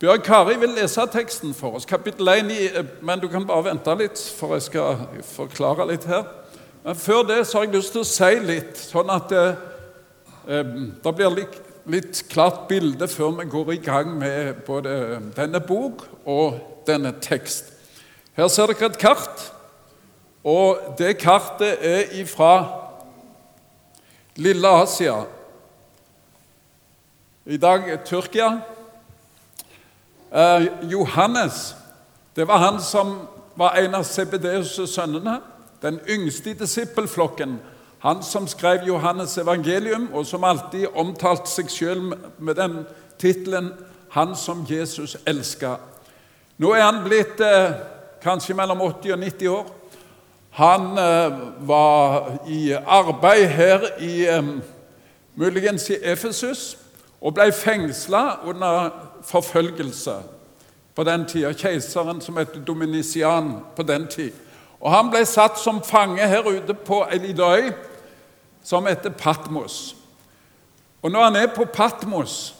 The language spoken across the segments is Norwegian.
Bjørg Kari vil lese teksten for oss, kapittel 1, i, eh, men du kan bare vente litt, for jeg skal forklare litt her. Men før det så har jeg lyst til å si litt, sånn at det, eh, det blir litt, litt klart bilde før vi går i gang med både denne bok og denne tekst. Her ser dere et kart, og det kartet er ifra Lille Asia. I dag Tyrkia. Eh, Johannes det var han som var en av Sebedeus' sønnene, den yngste i disippelflokken. Han som skrev Johannes' evangelium, og som alltid omtalte seg selv med den tittelen 'Han som Jesus elska'. Nå er han blitt eh, kanskje mellom 80 og 90 år. Han eh, var i arbeid her i eh, muligens i Efesus og ble fengsla under forfølgelse på den tida. Keiseren som het Dominician på den tid. Og Han ble satt som fange her ute på ei lita øy som heter Patmos. Og Når han er på Patmos,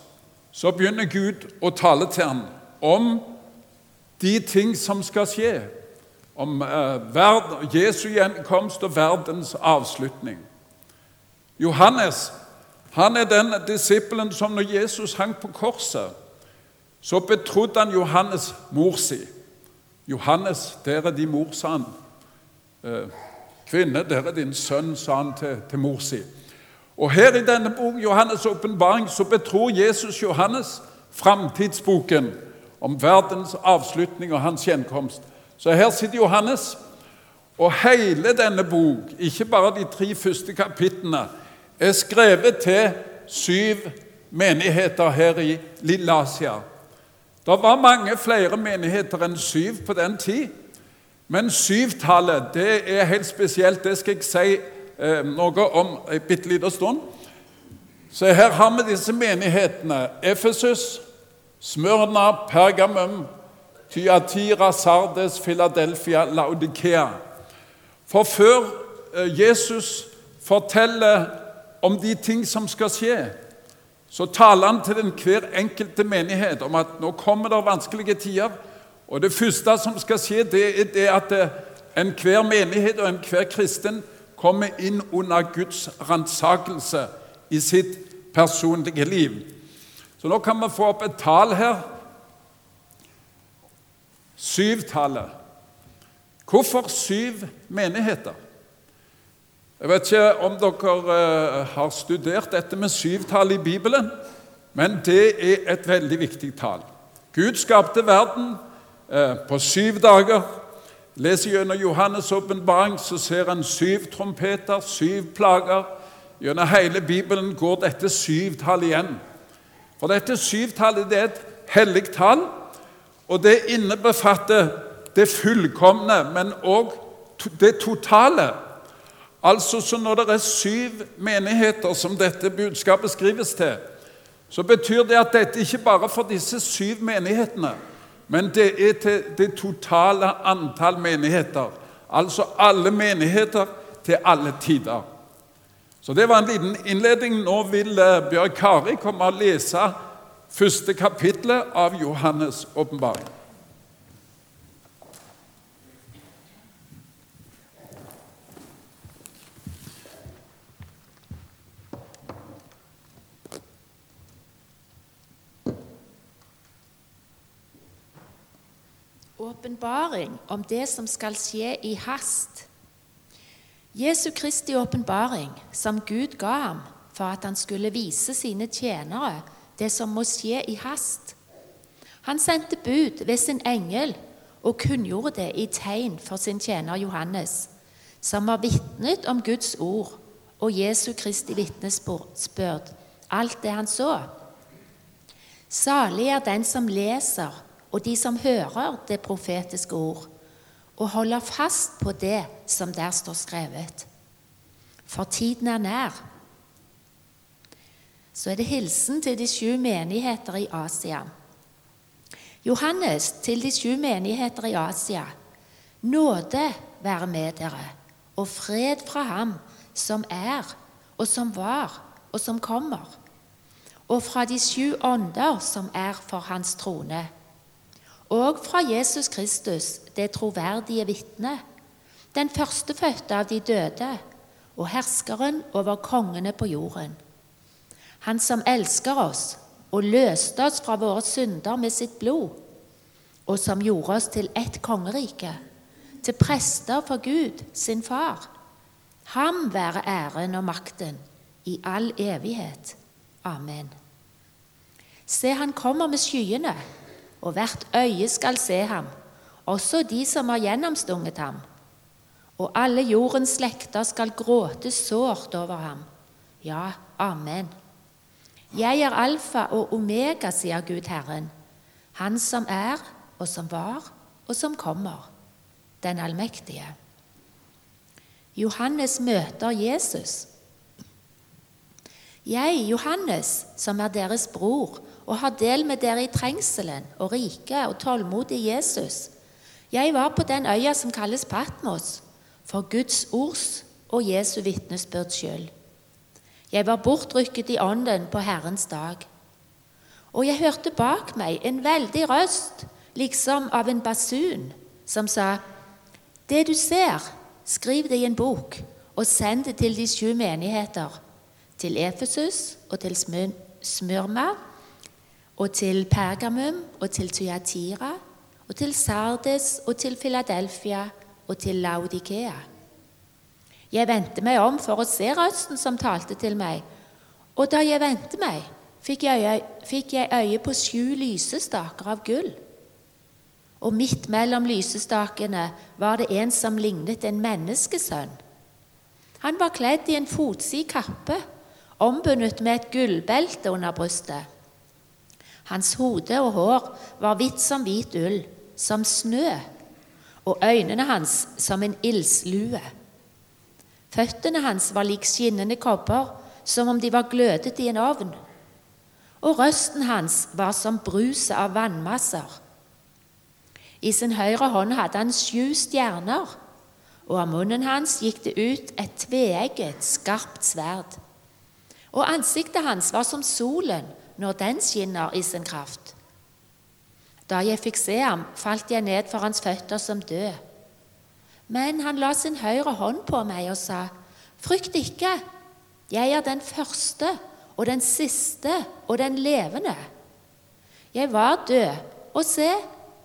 så begynner Gud å tale til ham om de ting som skal skje. Om eh, Jesu gjenkomst og verdens avslutning. Johannes han er den disippelen som når Jesus hang på korset, så betrodde han Johannes mor si. Johannes, der er din mor, sa han. Eh, kvinne, der er din sønn, sa han til, til mor si. Og her i denne bok, Johannes' åpenbaring, så betror Jesus Johannes framtidsboken om verdens avslutning og hans gjenkomst. Så her sitter Johannes, og hele denne bok, ikke bare de tre første kapitlene, er skrevet til syv menigheter her i Lille Asia. Det var mange flere menigheter enn syv på den tid. Men syvtallet det er helt spesielt. Det skal jeg si eh, noe om en bitte liten stund. Så her har vi disse menighetene. Efesus, Smørna, Pergamum, Tyatira, Sardes, Philadelphia, Laudikea. For før eh, Jesus forteller om de ting som skal skje, så taler han til den hver enkelte menighet om at nå kommer det vanskelige tider. Og Det første som skal skje, det er det at eh, enhver menighet og enhver kristen kommer inn under Guds ransakelse i sitt personlige liv. Så nå kan vi få opp et tall her. Syvtallet. Hvorfor syv menigheter? Jeg vet ikke om dere eh, har studert dette med syvtall i Bibelen, men det er et veldig viktig tall. Gud skapte verden eh, på syv dager. Leser gjennom Johannes' åpenbaring, så ser han syv trompeter, syv plager. Gjennom hele Bibelen går dette syvtallet igjen. For dette syvtallet det er et hellig tall, og det innebefatter det fullkomne, men òg det totale. Altså, så Når det er syv menigheter som dette budskapet skrives til, så betyr det at dette ikke bare for disse syv menighetene, men det er til det totale antall menigheter. Altså alle menigheter til alle tider. Så Det var en liten innledning. Nå vil eh, Bjørg Kari komme og lese første kapittelet av Johannes' åpenbaring. Åpenbaring om det som skal skje i hast. Jesu Kristi åpenbaring, som Gud ga ham for at han skulle vise sine tjenere det som må skje i hast. Han sendte bud ved sin engel og kunngjorde det i tegn for sin tjener Johannes, som var vitnet om Guds ord og Jesu Kristi vitnesbyrd, alt det han så. Salig er den som leser og de som hører det profetiske ord, og holder fast på det som der står skrevet. For tiden er nær. Så er det hilsen til de sju menigheter i Asia. Johannes til de sju menigheter i Asia. Nåde være med dere, og fred fra ham som er, og som var, og som kommer og fra de sju ånder som er for hans trone, og fra Jesus Kristus, det troverdige vitne, den førstefødte av de døde og herskeren over kongene på jorden. Han som elsker oss og løste oss fra våre synder med sitt blod, og som gjorde oss til ett kongerike, til prester for Gud, sin far. Ham være æren og makten i all evighet. Amen. Se, han kommer med skyene, og hvert øye skal se ham, også de som har gjennomstunget ham. Og alle jordens slekter skal gråte sårt over ham. Ja, amen. Jeg er alfa og omega, sier Gud Herren, Han som er, og som var, og som kommer, den allmektige. Johannes møter Jesus. Jeg, Johannes, som er deres bror og har del med dere i trengselen og rike og tålmodig Jesus. Jeg var på den øya som kalles Patmos, for Guds ords og Jesu vitnesbyrd skyld. Jeg var bortrykket i ånden på Herrens dag. Og jeg hørte bak meg en veldig røst, liksom av en basun, som sa:" Det du ser, skriv det i en bok, og send det til de sju menigheter, til Efesus og til Smyrma, og til Pergamum og til Tyatira, og til Sardes og til Filadelfia og til Laudikea. Jeg vendte meg om for å se røsten som talte til meg, og da jeg vendte meg, fikk jeg, øye, fikk jeg øye på sju lysestaker av gull. Og midt mellom lysestakene var det en som lignet en menneskesønn. Han var kledd i en fotsid kappe, ombundet med et gullbelte under brystet. Hans hode og hår var hvitt som hvit ull, som snø, og øynene hans som en ildslue. Føttene hans var lik skinnende kobber, som om de var glødet i en ovn. Og røsten hans var som bruset av vannmasser. I sin høyre hånd hadde han sju stjerner, og av munnen hans gikk det ut et tveegget, skarpt sverd. Og ansiktet hans var som solen når den skinner i sin kraft. Da jeg fikk se ham, falt jeg ned for hans føtter som død. Men han la sin høyre hånd på meg og sa, Frykt ikke, jeg er den første og den siste og den levende. Jeg var død, og se,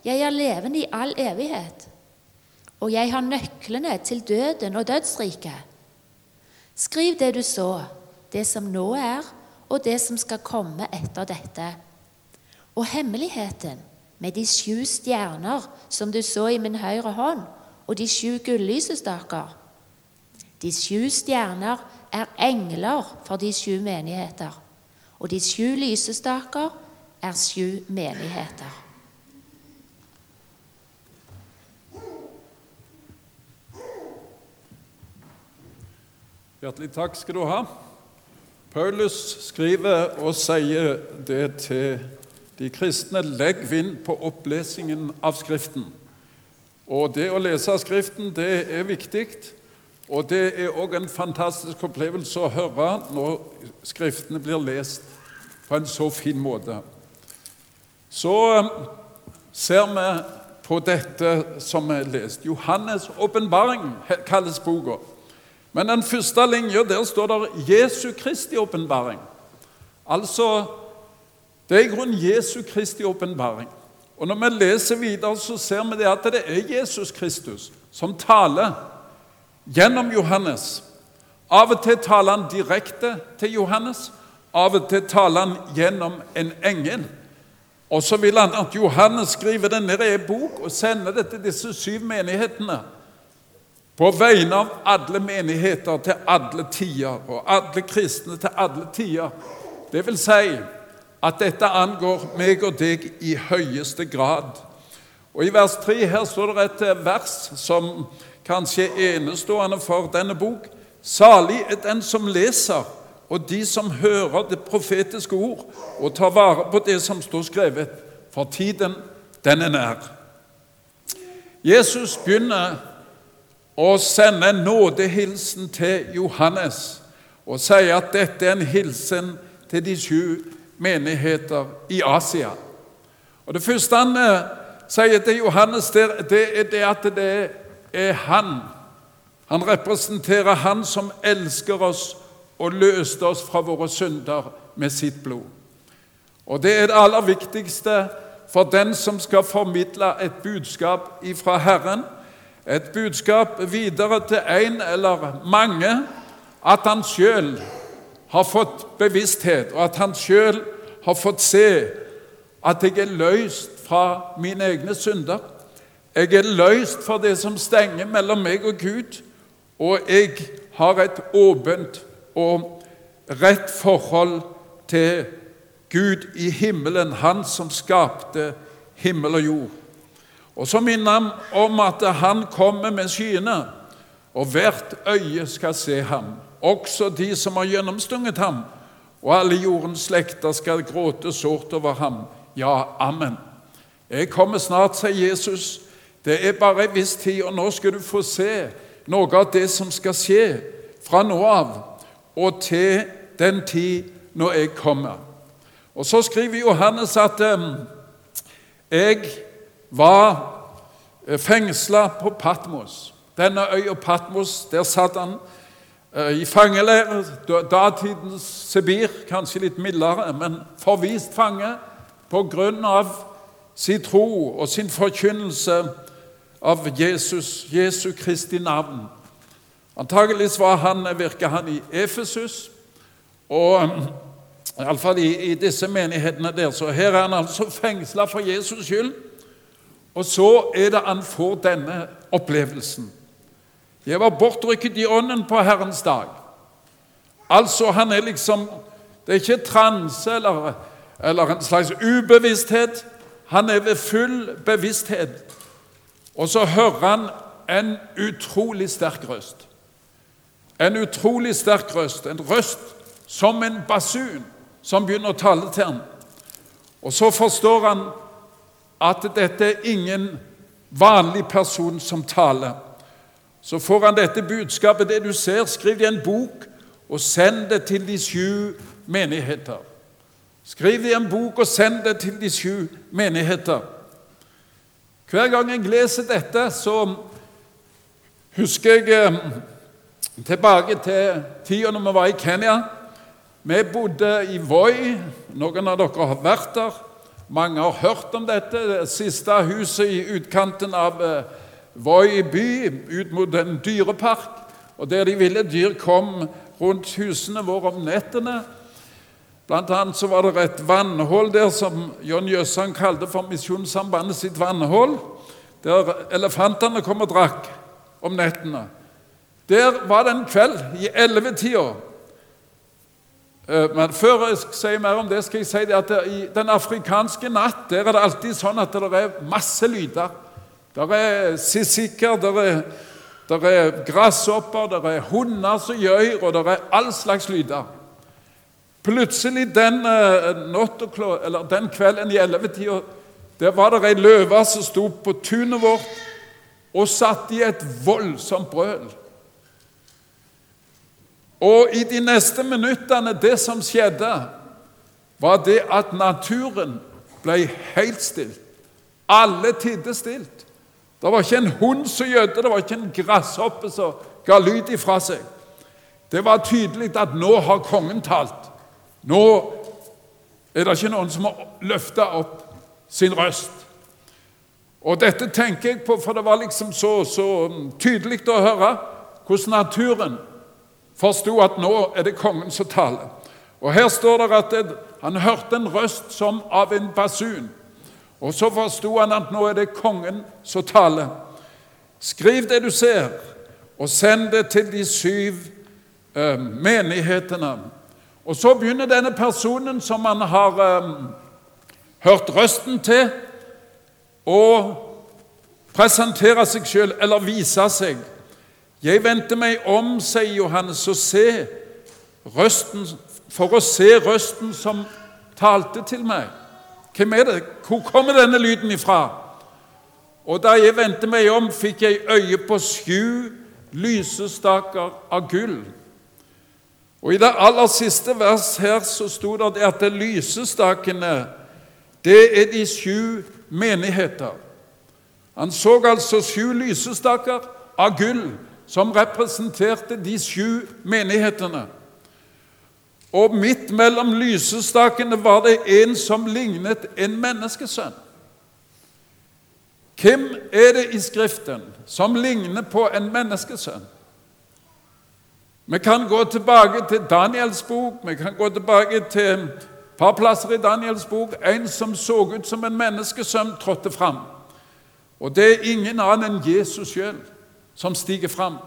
jeg er levende i all evighet. Og jeg har nøklene til døden og dødsriket. Skriv det du så, det som nå er, og det som skal komme etter dette. Og hemmeligheten med de sju stjerner som du så i min høyre hånd, og de sju gullysestaker. De sju stjerner er engler for de sju menigheter, og de sju lysestaker er sju menigheter. Hjertelig takk skal du ha. Paulus skriver og sier det til de kristne legg vind på opplesingen av Skriften. Og det å lese Skriften, det er viktig. Og det er òg en fantastisk opplevelse å høre når Skriftene blir lest på en så fin måte. Så um, ser vi på dette som er lest. Johannes' åpenbaring kalles boka. Men den første linja, der står det Jesu Kristi åpenbaring. Altså det er i grunnen Jesu Kristi åpenbaring. Og Når vi leser videre, så ser vi det at det er Jesus Kristus som taler gjennom Johannes. Av og til taler han direkte til Johannes, av og til taler han gjennom en engel. Og så vil han at Johannes skriver det ned i en bok og sender det til disse syv menighetene. På vegne av alle menigheter til alle tider, og alle kristne til alle tider. Det vil si at dette angår meg og deg i høyeste grad. Og I vers 3 her står det et eh, vers som kanskje er enestående for denne bok. Salig er den som leser, og de som hører det profetiske ord, og tar vare på det som står skrevet, for tiden, den er nær. Jesus begynner å sende en nådehilsen til Johannes og sier at dette er en hilsen til de sju menigheter i Asia. Og Det første han eh, sier til Johannes, det er det at det er han. Han representerer han som elsker oss og løste oss fra våre synder med sitt blod. Og Det er det aller viktigste for den som skal formidle et budskap ifra Herren, et budskap videre til en eller mange, at han sjøl har fått bevissthet, og at han sjøl har fått se at jeg er løst fra mine egne synder. Jeg er løst fra det som stenger mellom meg og Gud, og jeg har et åpent og rett forhold til Gud i himmelen, Han som skapte himmel og jord. Og så minner han om at han kommer med skyene, og hvert øye skal se ham, også de som har gjennomstunget ham, og alle jordens slekter skal gråte sårt over ham. Ja, amen. Jeg kommer snart, sier Jesus. Det er bare en viss tid, og nå skal du få se noe av det som skal skje fra nå av og til den tid når jeg kommer. Og Så skriver Johannes at jeg var eh, fengsla på Patmos. Denne øya Patmos, der satt han eh, i fangeleir. Datidens Sibir, kanskje litt mildere, men forvist fange av sin tro og sin forkynnelse av Jesus, Jesu Kristi navn. Antakeligvis var han, virka han i Efesus, og Iallfall i, i disse menighetene der. Så her er han altså fengsla for Jesus skyld. Og så er det han får denne opplevelsen. Jeg var bortrykket i ånden på Herrens dag. Altså, han er liksom Det er ikke transe eller, eller en slags ubevissthet. Han er ved full bevissthet. Og så hører han en utrolig sterk røst. En utrolig sterk røst. En røst som en basun som begynner å tale til ham. Og så forstår han at dette er ingen vanlig person som taler. Så får han dette budskapet, det du ser, skriv det i en bok og send det til de sju menigheter. Skriv det i en bok og send det til de sju menigheter. Hver gang jeg leser dette, så husker jeg eh, tilbake til tida når vi var i Kenya. Vi bodde i Voi. Noen av dere har vært der. Mange har hørt om dette. Det siste huset i utkanten av eh, Voi by, ut mot en dyrepark. Og Der de ville dyr kom rundt husene våre om nettene. Blant annet så var det et vannhull der som John Jøssan kalte for Misjonssambandet sitt vannhull, der elefantene kom og drakk om nettene. Der var det en kveld i ellevetida men før jeg sier mer om det, skal jeg si at i den afrikanske natt der er det alltid sånn at det er masse lyder. Der er sissikker, der er, der er gresshopper, der er hunder som gjør, og der er all slags lyder. Plutselig den, uh, den kvelden i ellevetida der var det ei løve som sto på tunet vårt og satt i et voldsomt brøl. Og i de neste minuttene, det som skjedde, var det at naturen ble helt stilt. Alle tidde stilt. Det var ikke en hund som gjødde, det var ikke en gresshoppe som ga lyd ifra seg. Det var tydelig at nå har kongen talt. Nå er det ikke noen som har løfta opp sin røst. Og dette tenker jeg på, for det var liksom så, så tydelig å høre hvordan naturen forsto at nå er det kongen som taler. Og Her står det at han hørte en røst som av en basun. Og så forsto han at nå er det kongen som taler. Skriv det du ser, og send det til de syv eh, menighetene. Og så begynner denne personen som han har eh, hørt røsten til, å presentere seg sjøl, eller vise seg. Jeg vendte meg om, sier Johannes, og se røsten, for å se røsten som talte til meg. Hvem er det? Hvor kommer denne lyden ifra? Og da jeg vendte meg om, fikk jeg øye på sju lysestaker av gull. Og I det aller siste vers her så sto det at det lysestakene, det er de sju menigheter. Han så altså sju lysestaker av gull som representerte de sju menighetene. Og midt mellom lysestakene var det en som lignet en menneskesønn. Hvem er det i Skriften som ligner på en menneskesønn? Vi kan gå tilbake til Daniels bok, vi kan gå tilbake til et par plasser i Daniels bok. En som så ut som en menneskesønn, trådte fram. Og det er ingen annen enn Jesus sjøl som stiger fram,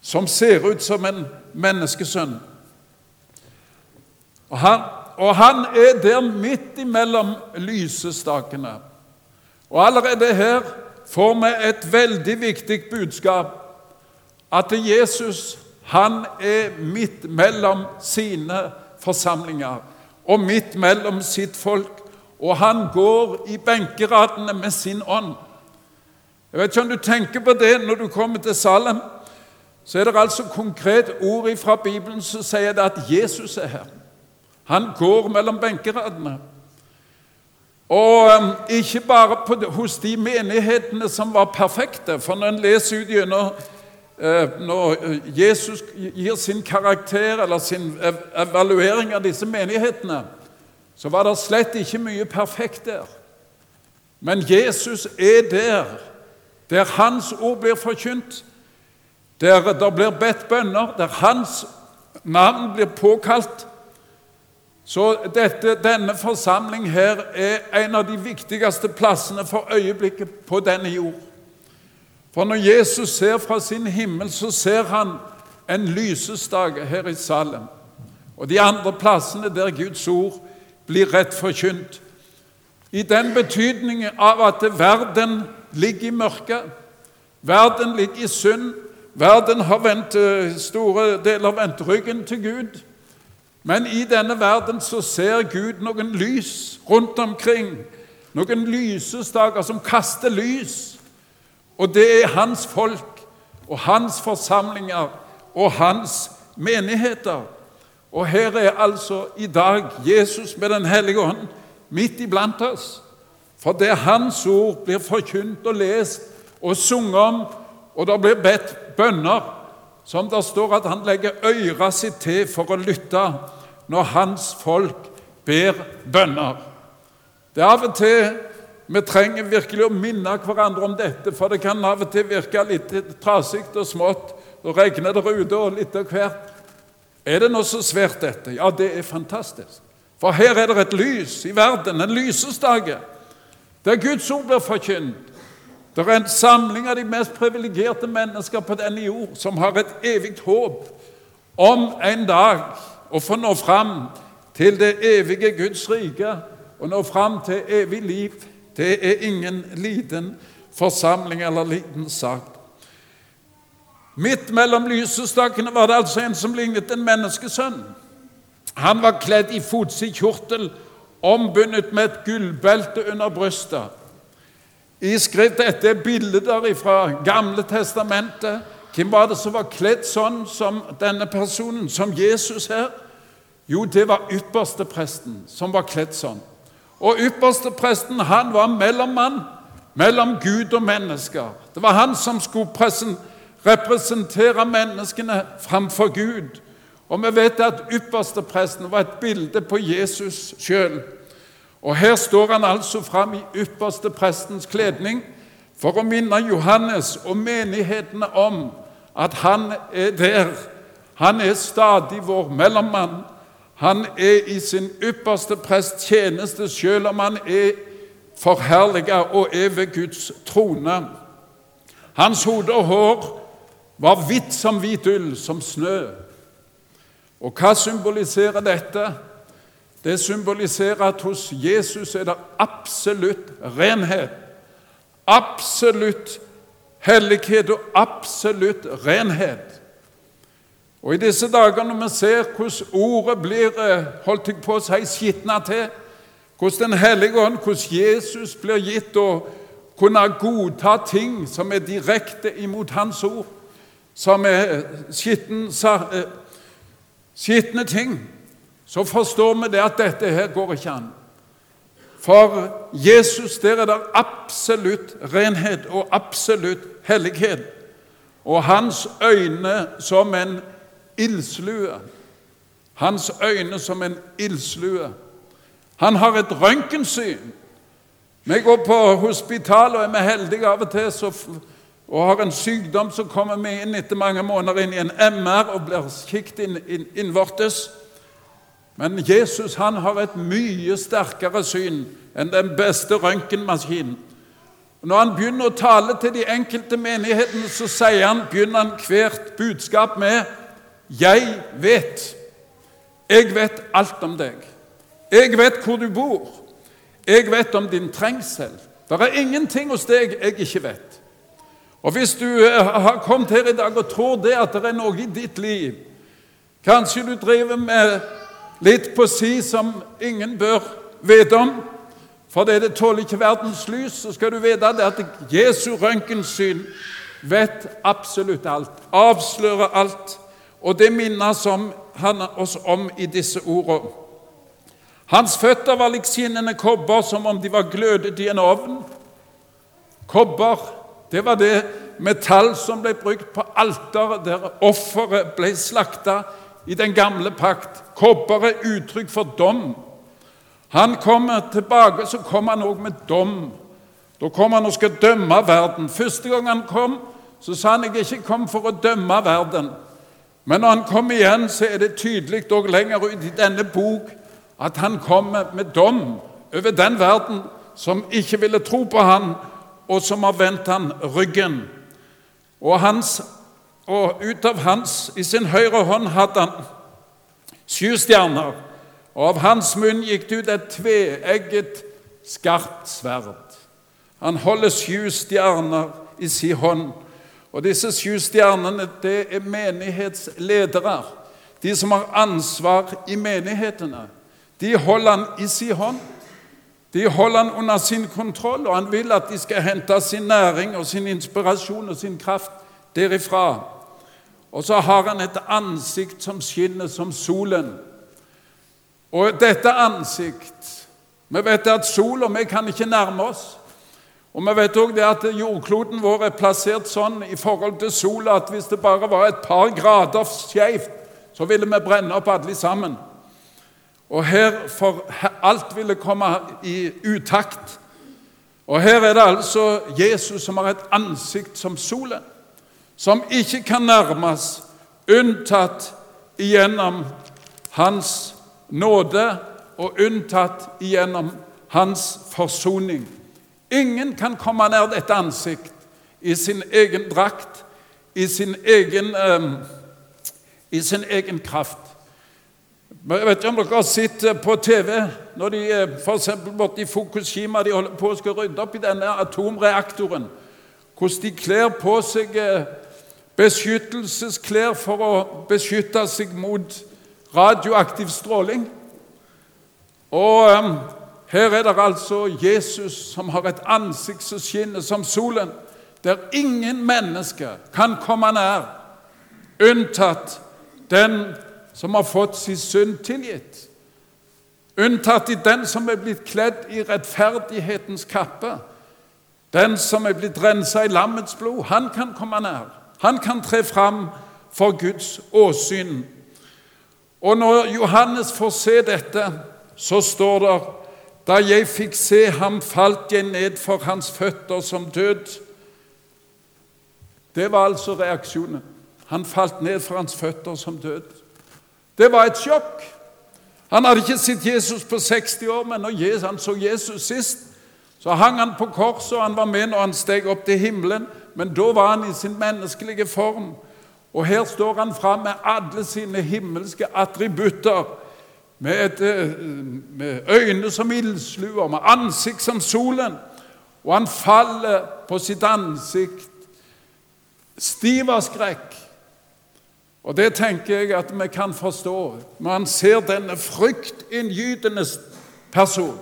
som ser ut som en menneskesønn. Og han, og han er der midt imellom lysestakene. Og allerede her får vi et veldig viktig budskap. At Jesus han er midt mellom sine forsamlinger og midt mellom sitt folk. Og han går i benkeradene med sin ånd. Jeg vet ikke om du tenker på det når du kommer til Salem. Så er det altså konkret ord fra Bibelen som sier det at Jesus er her. Han går mellom benkeradene. Og um, ikke bare på, hos de menighetene som var perfekte. For når en leser ut gjennom uh, Når Jesus gir sin karakter eller sin evaluering av disse menighetene, så var det slett ikke mye perfekt der. Men Jesus er der, der Hans ord blir forkynt, der det blir bedt bønner, der Hans navn blir påkalt. Så dette, denne forsamling her er en av de viktigste plassene for øyeblikket på denne jord. For når Jesus ser fra sin himmel, så ser han en lysestage her i Salem. Og de andre plassene der Guds ord blir rett forkynt. I den betydningen av at verden ligger i mørket, verden ligger i synd, verden har vendt, eh, store deler vendt ryggen til Gud. Men i denne verden så ser Gud noen lys rundt omkring. Noen lysestaker som kaster lys. Og det er hans folk og hans forsamlinger og hans menigheter. Og her er altså i dag Jesus med Den hellige ånd midt iblant oss. For det Hans ord blir forkynt og lest og sunget om, og det blir bedt bønner, som det står at han legger øra sitt til for å lytte når hans folk ber bønner. Det er av og til vi trenger virkelig å minne hverandre om dette, for det kan av og til virke litt trasig og smått. Da regner det ute og litt av hvert. Er det noe så svært, dette? Ja, det er fantastisk. For her er det et lys i verden, en lysestage, der Guds ord blir forkynt. Det er en samling av de mest privilegerte mennesker på denne jord som har et evig håp om en dag å få nå fram til det evige Guds rike og nå fram til evig liv. Det er ingen liten forsamling eller liten sak. Midt mellom lysestakene var det altså en som lignet en menneskesønn. Han var kledd i fotsid kjortel, ombundet med et gullbelte under brystet. I skrift Dette er bilder fra Gamle testamentet. Hvem var det som var kledd sånn som denne personen, som Jesus her? Jo, det var ypperstepresten som var kledd sånn. Og ypperstepresten han var mellommann mellom Gud og mennesker. Det var han som skulle representere menneskene framfor Gud. Og vi vet at ypperstepresten var et bilde på Jesus sjøl. Og her står han altså fram i yppersteprestens kledning for å minne Johannes og menighetene om at han er der. Han er stadig vår mellommann. Han er i sin ypperste prest tjeneste, selv om han er forherliga og er ved Guds trone. Hans hode og hår var hvitt som hvit ull, som snø. Og hva symboliserer dette? Det symboliserer at hos Jesus er det absolutt renhet. Absolutt hellighet og absolutt renhet. Og I disse dager når vi ser hvordan ordet blir eh, holdt på å si, skitna til, hvordan Den hellige ånd, hvordan Jesus blir gitt å kunne godta ting som er direkte imot Hans ord, som er skitten, skitne ting, så forstår vi det at dette her går ikke an. For Jesus, der er det absolutt renhet og absolutt hellighet. Og hans øyne som en ildslue. Hans øyne som en ildslue. Han har et røntgensyn. Vi går på hospital og er vi heldige av og til så, og har en sykdom, så kommer vi inn etter mange måneder inn i en MR og blir kikket inn, innvortes. Men Jesus han har et mye sterkere syn enn den beste røntgenmaskinen. Når han begynner å tale til de enkelte menighetene, så sier han, begynner han hvert budskap med 'Jeg vet'. Jeg vet alt om deg. Jeg vet hvor du bor. Jeg vet om din trengsel. Det er ingenting hos deg jeg ikke vet. Og Hvis du eh, har kommet her i dag og tror det at det er noe i ditt liv Kanskje du driver med litt på si som ingen bør vite om, fordi det tåler ikke verdens lys, så skal du vite det at Jesu røntgensyn vet absolutt alt, avslører alt. Og det minner han oss om i disse ordene. Hans føtter var lik skinnende kobber, som om de var glødet i en ovn. Kobber, det var det metall som ble brukt på alteret der offeret ble slakta i den gamle pakt. Kobber er uttrykk for dom. Han kommer tilbake, så kommer han òg med dom. Da kommer han og skal dømme verden. Første gang han kom, så sa han jeg ikke kom for å dømme verden. Men når han kom igjen, så er det tydelig òg lenger ut i denne bok at han kommer med dom over den verden som ikke ville tro på han, og som har vendt han ryggen. Og, hans, og ut av hans, i sin høyre hånd, hadde han sju stjerner, og av hans munn gikk det ut et tveegget, skarpt sverd. Han holder sju stjerner i sin hånd. Og disse sju stjernene det er menighetsledere, de som har ansvar i menighetene. De holder han i sin hånd. De holder han under sin kontroll, og han vil at de skal hente sin næring og sin inspirasjon og sin kraft derifra. Og så har han et ansikt som skinner som solen. Og dette ansikt Vi vet at sola vi kan ikke nærme oss. Og vi vet òg at jordkloden vår er plassert sånn i forhold til sola at hvis det bare var et par grader skeivt, så ville vi brenne opp alle sammen. Og her for alt ville komme i utakt. Og her er det altså Jesus som har et ansikt som solen, som ikke kan nærmes unntatt igjennom Hans nåde og unntatt igjennom Hans forsoning. Ingen kan komme nær dette ansikt i sin egen drakt, i sin egen, um, i sin egen kraft. Jeg vet ikke om dere har sett eh, på TV når de eh, f.eks. borte i Fukushima de holder på å skal rydde opp i denne atomreaktoren. Hvordan de kler på seg eh, beskyttelsesklær for å beskytte seg mot radioaktiv stråling. Og um, her er det altså Jesus som har et ansikt som skinner som solen, der ingen mennesker kan komme nær, unntatt den som har fått sin synd tilgitt. Unntatt i den som er blitt kledd i rettferdighetens kappe. Den som er blitt rensa i lammets blod. Han kan komme nær. Han kan tre fram for Guds åsyn. Og når Johannes får se dette, så står det da jeg fikk se ham, falt jeg ned for hans føtter som død. Det var altså reaksjonen. Han falt ned for hans føtter som død. Det var et sjokk. Han hadde ikke sett Jesus på 60 år, men når han så Jesus sist, så hang han på korset, og han var med når han steg opp til himmelen, men da var han i sin menneskelige form. Og her står han fram med alle sine himmelske attributter med, et, eh, med øyne som ildsluer, med ansikt som solen. Og han faller på sitt ansikt, stiv av skrekk. Og det tenker jeg at vi kan forstå han ser denne fryktinngytende person.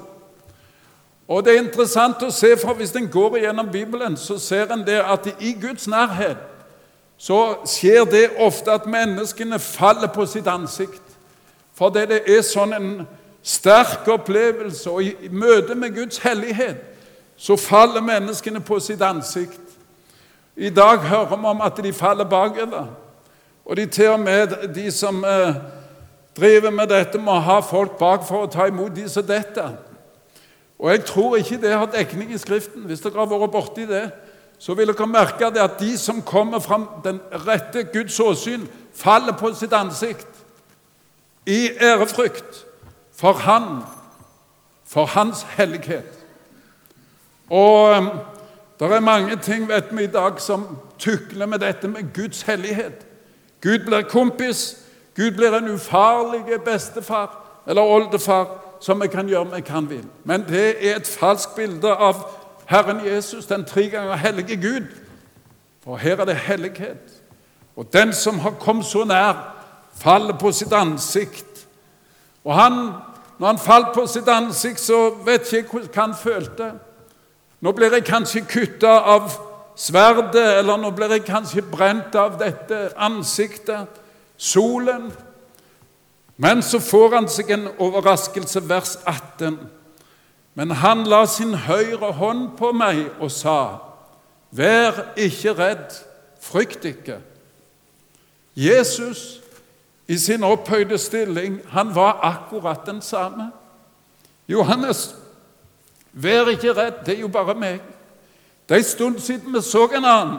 Og det er interessant å se, for hvis en går gjennom Bibelen, så ser en det at i Guds nærhet så skjer det ofte at menneskene faller på sitt ansikt. Fordi det er sånn en sterk opplevelse, og i møte med Guds hellighet så faller menneskene på sitt ansikt. I dag hører vi om at de faller bakover. Og de til og med de som eh, driver med dette, må ha folk bak for å ta imot de som detter. Og jeg tror ikke det har dekning i Skriften. Hvis dere har vært borti det, så vil dere merke det at de som kommer fra den rette Guds åsyn, faller på sitt ansikt i ærefrykt for Han, for Hans hellighet. Og um, det er mange ting vet vi i dag som tukler med dette med Guds hellighet. Gud blir kompis, Gud blir en ufarlig bestefar eller oldefar som vi kan gjøre vi kan vil. Men det er et falskt bilde av Herren Jesus, den tre ganger hellige Gud. For her er det hellighet. Og den som har kommet så nær, faller på sitt ansikt. Og han, når han falt på sitt ansikt, så vet ikke jeg hva han følte. Nå blir jeg kanskje kutta av sverdet, eller nå blir jeg kanskje brent av dette ansiktet, solen. Men så får han seg en overraskelse, vers 18. Men han la sin høyre hånd på meg og sa, Vær ikke redd, frykt ikke. Jesus i sin opphøyde stilling, han var akkurat den samme. Johannes, vær ikke redd, det er jo bare meg. Det er en stund siden vi så en annen,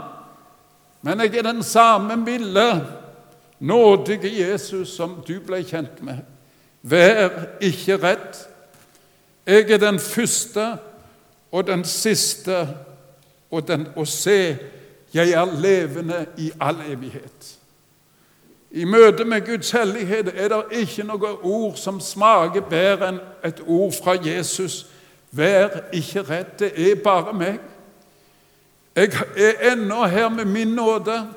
men jeg er den samme milde, nådige Jesus som du ble kjent med. Vær ikke redd. Jeg er den første og den siste, og, den, å se, jeg er levende i all evighet. I møte med Guds hellighet er det ikke noe ord som smaker bedre enn et ord fra Jesus. Vær ikke redd, det er bare meg. Jeg er ennå her med min nåde.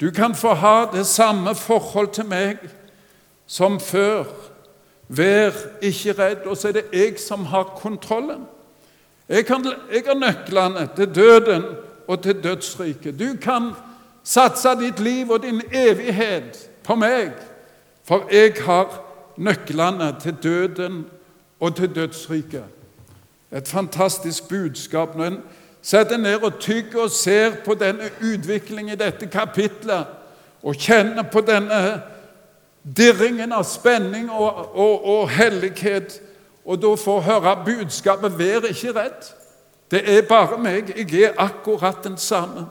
Du kan få ha det samme forhold til meg som før. Vær ikke redd. Og så er det jeg som har kontrollen. Jeg, kan, jeg har nøklene til døden og til dødsriket. Du kan satse ditt liv og din evighet på meg, for jeg har nøklene til døden og til dødsriket. Et fantastisk budskap. når en setter ned og tygger og ser på denne utviklingen i dette kapitlet, og kjenner på denne dirringen av spenning og, og, og hellighet, og da får høre budskapet 'Vær ikke redd'. Det er bare meg. Jeg er akkurat den samme.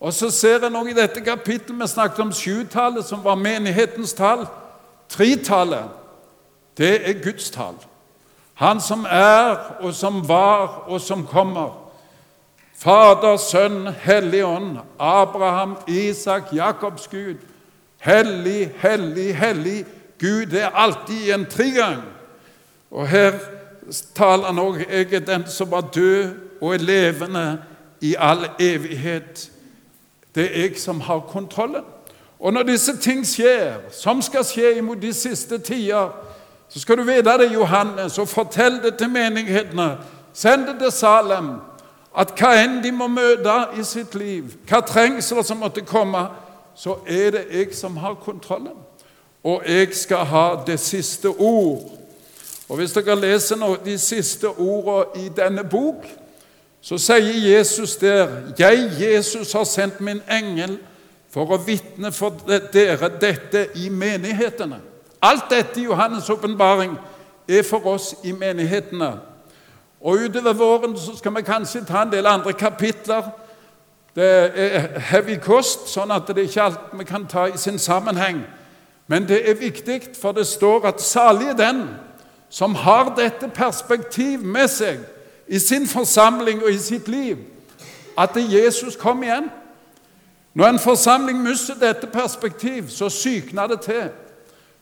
Og så ser en også i dette kapittelet Vi snakket om sjutallet, som var menighetens tall. Tretallet, det er Guds tall. Han som er, og som var, og som kommer. Fader, Sønn, Hellig Ånd, Abraham, Isak, Jakobs Gud. Hellig, hellig, hellig. Gud er alltid en trigang. Og her taler han òg Jeg er den som var død og er levende i all evighet. Det er jeg som har kontrollen. Og når disse ting skjer, som skal skje imot de siste tider, så skal du vite det, Johannes, og fortell det til menighetene. Send det til Salem at hva enn de må møte i sitt liv, hva trengsler som måtte komme, så er det jeg som har kontrollen. Og jeg skal ha det siste ord. Og Hvis dere leser nå de siste ordene i denne bok, så sier Jesus der 'Jeg, Jesus, har sendt min engel for å vitne for dere dette i menighetene'. Alt dette i Johannes' åpenbaring er for oss i menighetene. Og Utover våren så skal vi kanskje ta en del andre kapitler. Det er heavy kost, sånn at det er ikke alt vi kan ta i sin sammenheng. Men det er viktig, for det står at salig er den som har dette perspektiv med seg i sin forsamling og i sitt liv, at Jesus kom igjen. Når en forsamling mister dette perspektiv, så sykner det til.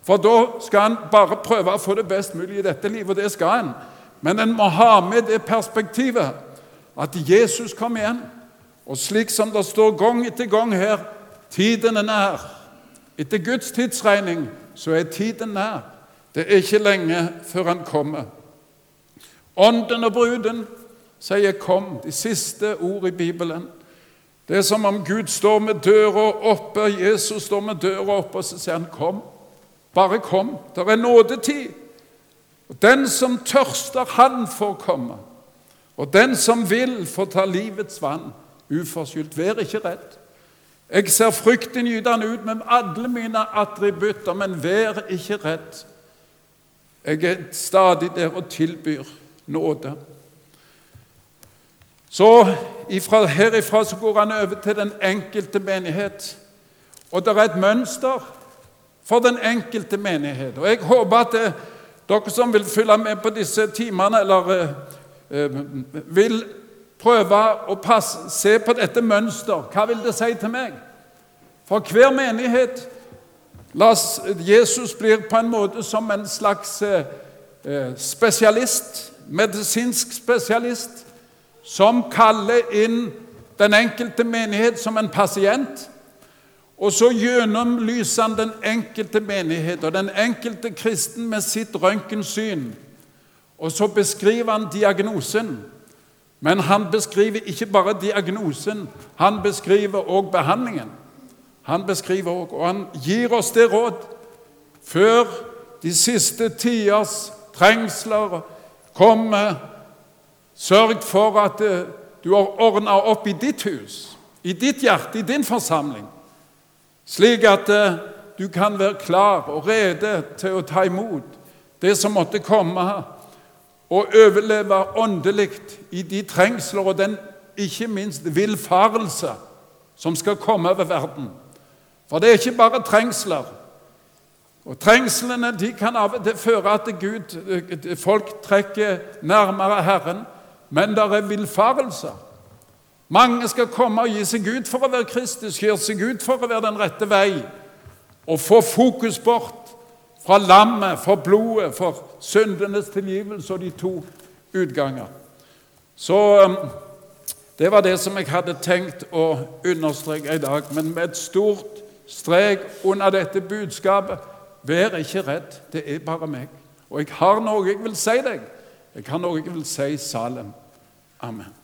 For da skal en bare prøve å få det best mulig i dette livet, og det skal en. Men en må ha med det perspektivet at Jesus kom igjen. Og slik som det står gang etter gang her tiden er nær. Etter Guds tidsregning så er tiden nær. Det er ikke lenge før han kommer. Ånden og bruden sier 'kom', de siste ord i Bibelen. Det er som om Gud står med døra oppe, Jesus står med døra oppe, og så sier han, 'Kom. Bare kom. Det er nådetid.' Og Den som tørster, han får komme. Og den som vil, får ta livets vann uforskyldt. Vær ikke redd. Jeg ser fryktinngytende ut med alle mine attributter, men vær ikke redd. Jeg er stadig der og tilbyr nåde. Så ifra, Herifra så går han over til den enkelte menighet. Og det er et mønster for den enkelte menighet. Og Jeg håper at det, dere som vil følge med på disse timene, eller eh, eh vil prøve å passe, se på dette mønster Hva vil det si til meg? For hver menighet las Jesus blir på en måte som en slags eh, eh spesialist, medisinsk spesialist som kaller inn den enkelte menighet som en pasient. Og så gjennomlyser han den enkelte menighet og den enkelte kristen med sitt røntgensyn. Og så beskriver han diagnosen. Men han beskriver ikke bare diagnosen, han beskriver også behandlingen. Han beskriver også, og han gir oss det råd før de siste tiders trengsler kommer Sørg for at eh, du har ordna opp i ditt hus, i ditt hjerte, i din forsamling, slik at eh, du kan være klar og rede til å ta imot det som måtte komme, og overleve åndelig i de trengsler og den ikke minst villfarelse som skal komme over verden. For det er ikke bare trengsler. Og Trengslene de kan av og til føre at Gud, eh, folk trekker nærmere Herren. Men det er villfarelser. Mange skal komme og gi seg ut for å være Kristus, gi seg ut for å være den rette vei, og få fokus bort fra lammet, for blodet, for syndenes tilgivelse og de to utganger. Så um, det var det som jeg hadde tenkt å understreke i dag. Men med et stort strek under dette budskapet vær ikke redd, det er bare meg. Og jeg har noe jeg vil si deg. Jeg har noe jeg vil si Salem. Amen.